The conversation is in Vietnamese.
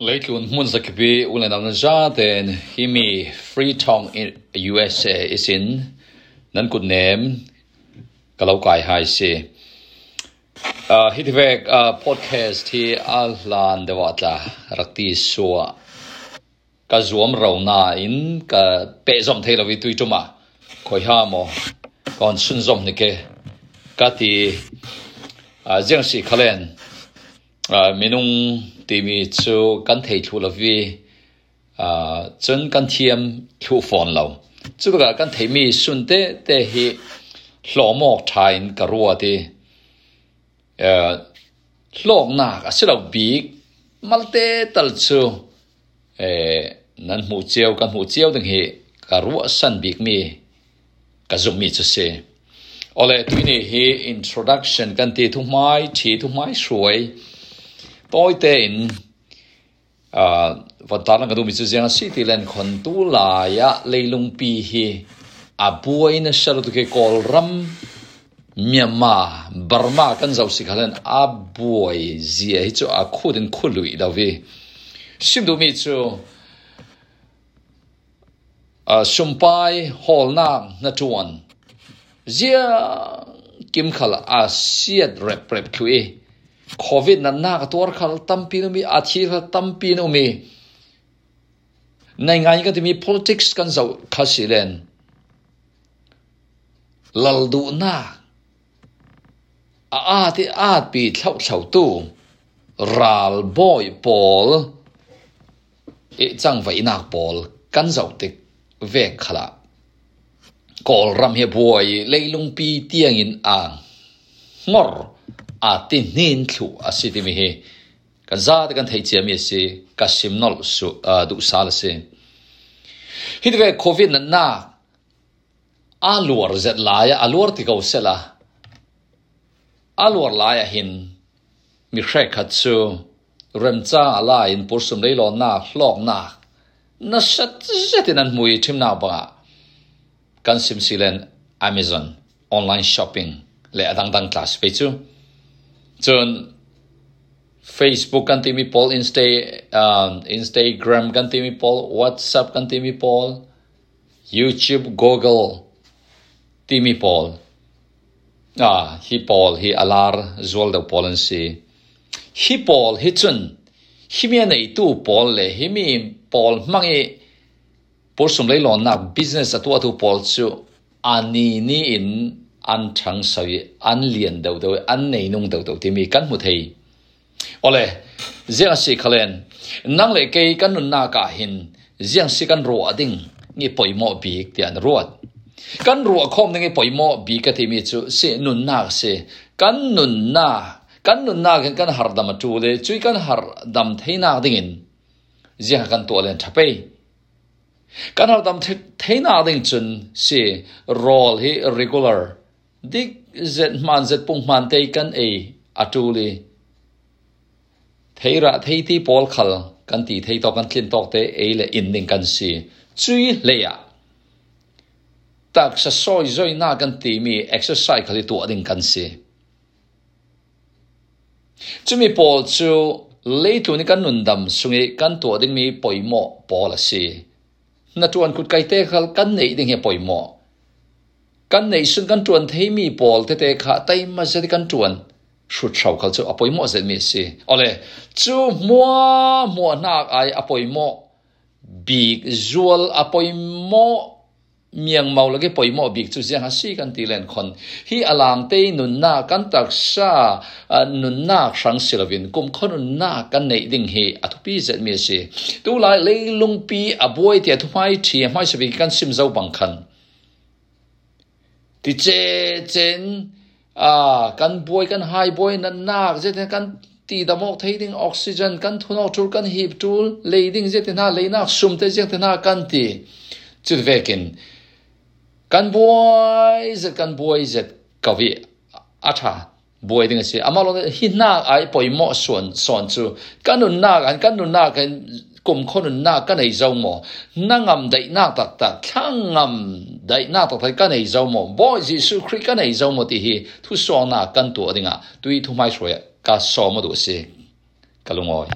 Lately on Munza Kabi Ulan Amnaja then Himi Freetown in USA is in Nan good name Kalaukai Hai Si Hitivek podcast he Alan Dewata Rati Sua Kazuam Rauna in Ka Pezom Taylor Vituma Koyamo Kon Sunzom Nike Kati Zengsi Kalen À, ti a jeng si khalen minung timi chu kan thei thu la vi à chân kan thiam thu phone lo chu ga kan thei mi sun te te hi hlo mo thain ka ruwa ti à hlok na ka silo bi malte tal chu e à, nan mu chiao kan mu chiao ding hi ka ruwa san bik mi ka zum mi chu se ole tuini hi introduction kan ti thu mai thi thu mai shuai tôi tên à và ta là cái đồ mình sử dụng thì lên con tu là ya lấy lung pi hi. À buổi nó sẽ được cái call ram Myanmar Burma kan zau si khalen a buổi gì ấy cho a khu đến khu lụy đâu vì sim du mình cho à ờ, a sumpai hol na na chuan zia kim khala a à siat rep rep khui covid na na tor khal tampi no mi athi khal tampi no mi nai ngai ka mi politics kan zau khasilen laldu na a a ti a pi thau thau tu ral boy pol e chang vai nak pol kan zau tik ve khala kol ram he boy leilung pi tiang in ang ngor a tin nin thu a si ti mi hi kan za de kan thei chiam mi si ka sim nol su a du sal se hi de covid na na a luar zet la ya a luar ti ko se la a luar la ya hin mi khrek khat chu rem cha ala in por sum lei lo na hlok na na sat zetin an mui thim na ba kan sim silen amazon online shopping le adang dang class pe chu chun Facebook kan timi Paul Insta um, Instagram kan timi Paul WhatsApp kan timi Paul YouTube Google timi Paul. Ah hi Paul hi alar zual da Paul si hi Paul hi chun. Hi mi nei tu Paul le. Hi mi Paul mangi por sum lei lon na business atu atu Paul chu ani ni in ăn chẳng sợi, ăn liền đầu đầu ăn này nung đầu đầu thì mi cắn một thầy ole riêng sĩ khalen năng lệ cây căn nun na cả hình riêng sĩ căn rùa đinh, nghe bồi mọ bị tiền rùa. Căn rùa không nghe bồi mọ bì cái thì mi chú sĩ nun na sĩ căn nun na căn nun na cái căn har đam chú lệ chú căn hạt đầm thấy na đinh riêng căn tuổi lên chắp ấy. Căn har đam thấy na đinh chun sĩ role he regular. Dik zet man zet pung man te kan e atuli thei ra thei ti pol khal kan ti tei to kan thlin tok te e le in ning kan si chui le ya tak sa soi zoi na kan ti mi exercise khali tu ading kan si chumi pol chu le tu ni kan nun dam sungi kan tu ading mi poimo pol si na tuan kut kai te khal kan nei ding he poimo kan nei sun kan tuan thei mi pol te te kha tai ma se kan tuan. Shu chau khal chu apoi mo zen mi si. Ole, chu mo mo nak ai apoi mo. Big zual apoi mo. Miang mau lagi poi mo, big chu zia ha si kan ti len khon. Hi alam te nun na kan tak sa nun na sang silavin kum khon nun na kan nei ding hi athupi zet mi si. Tu lai le lung pi aboi ti athu mai thi mai se kan sim zau bang khan thì chê chén à căn bôi căn hai bôi nâng nạc dễ thế căn tì đà mọc thấy đinh oxygen căn thu nào chul căn hiệp chul lấy đinh dễ thế na, lấy nạc sum thế dễ thế na căn tì. Chút về kiến căn bôi dệt căn bôi dệt cầu vị à cha bôi đinh gì ama lo hi na ai bôi mọ sòn sòn chu căn nun na căn căn nun na cái cùng con nun na căn này dòng mỏ na ngầm đấy na tạc tạc thang ngầm dai na ta thai ka nei zau mo bo jesus christ ka nei zau mo ti hi thu so na kan tu adinga tui thu mai soi ka so mo du se kalungoi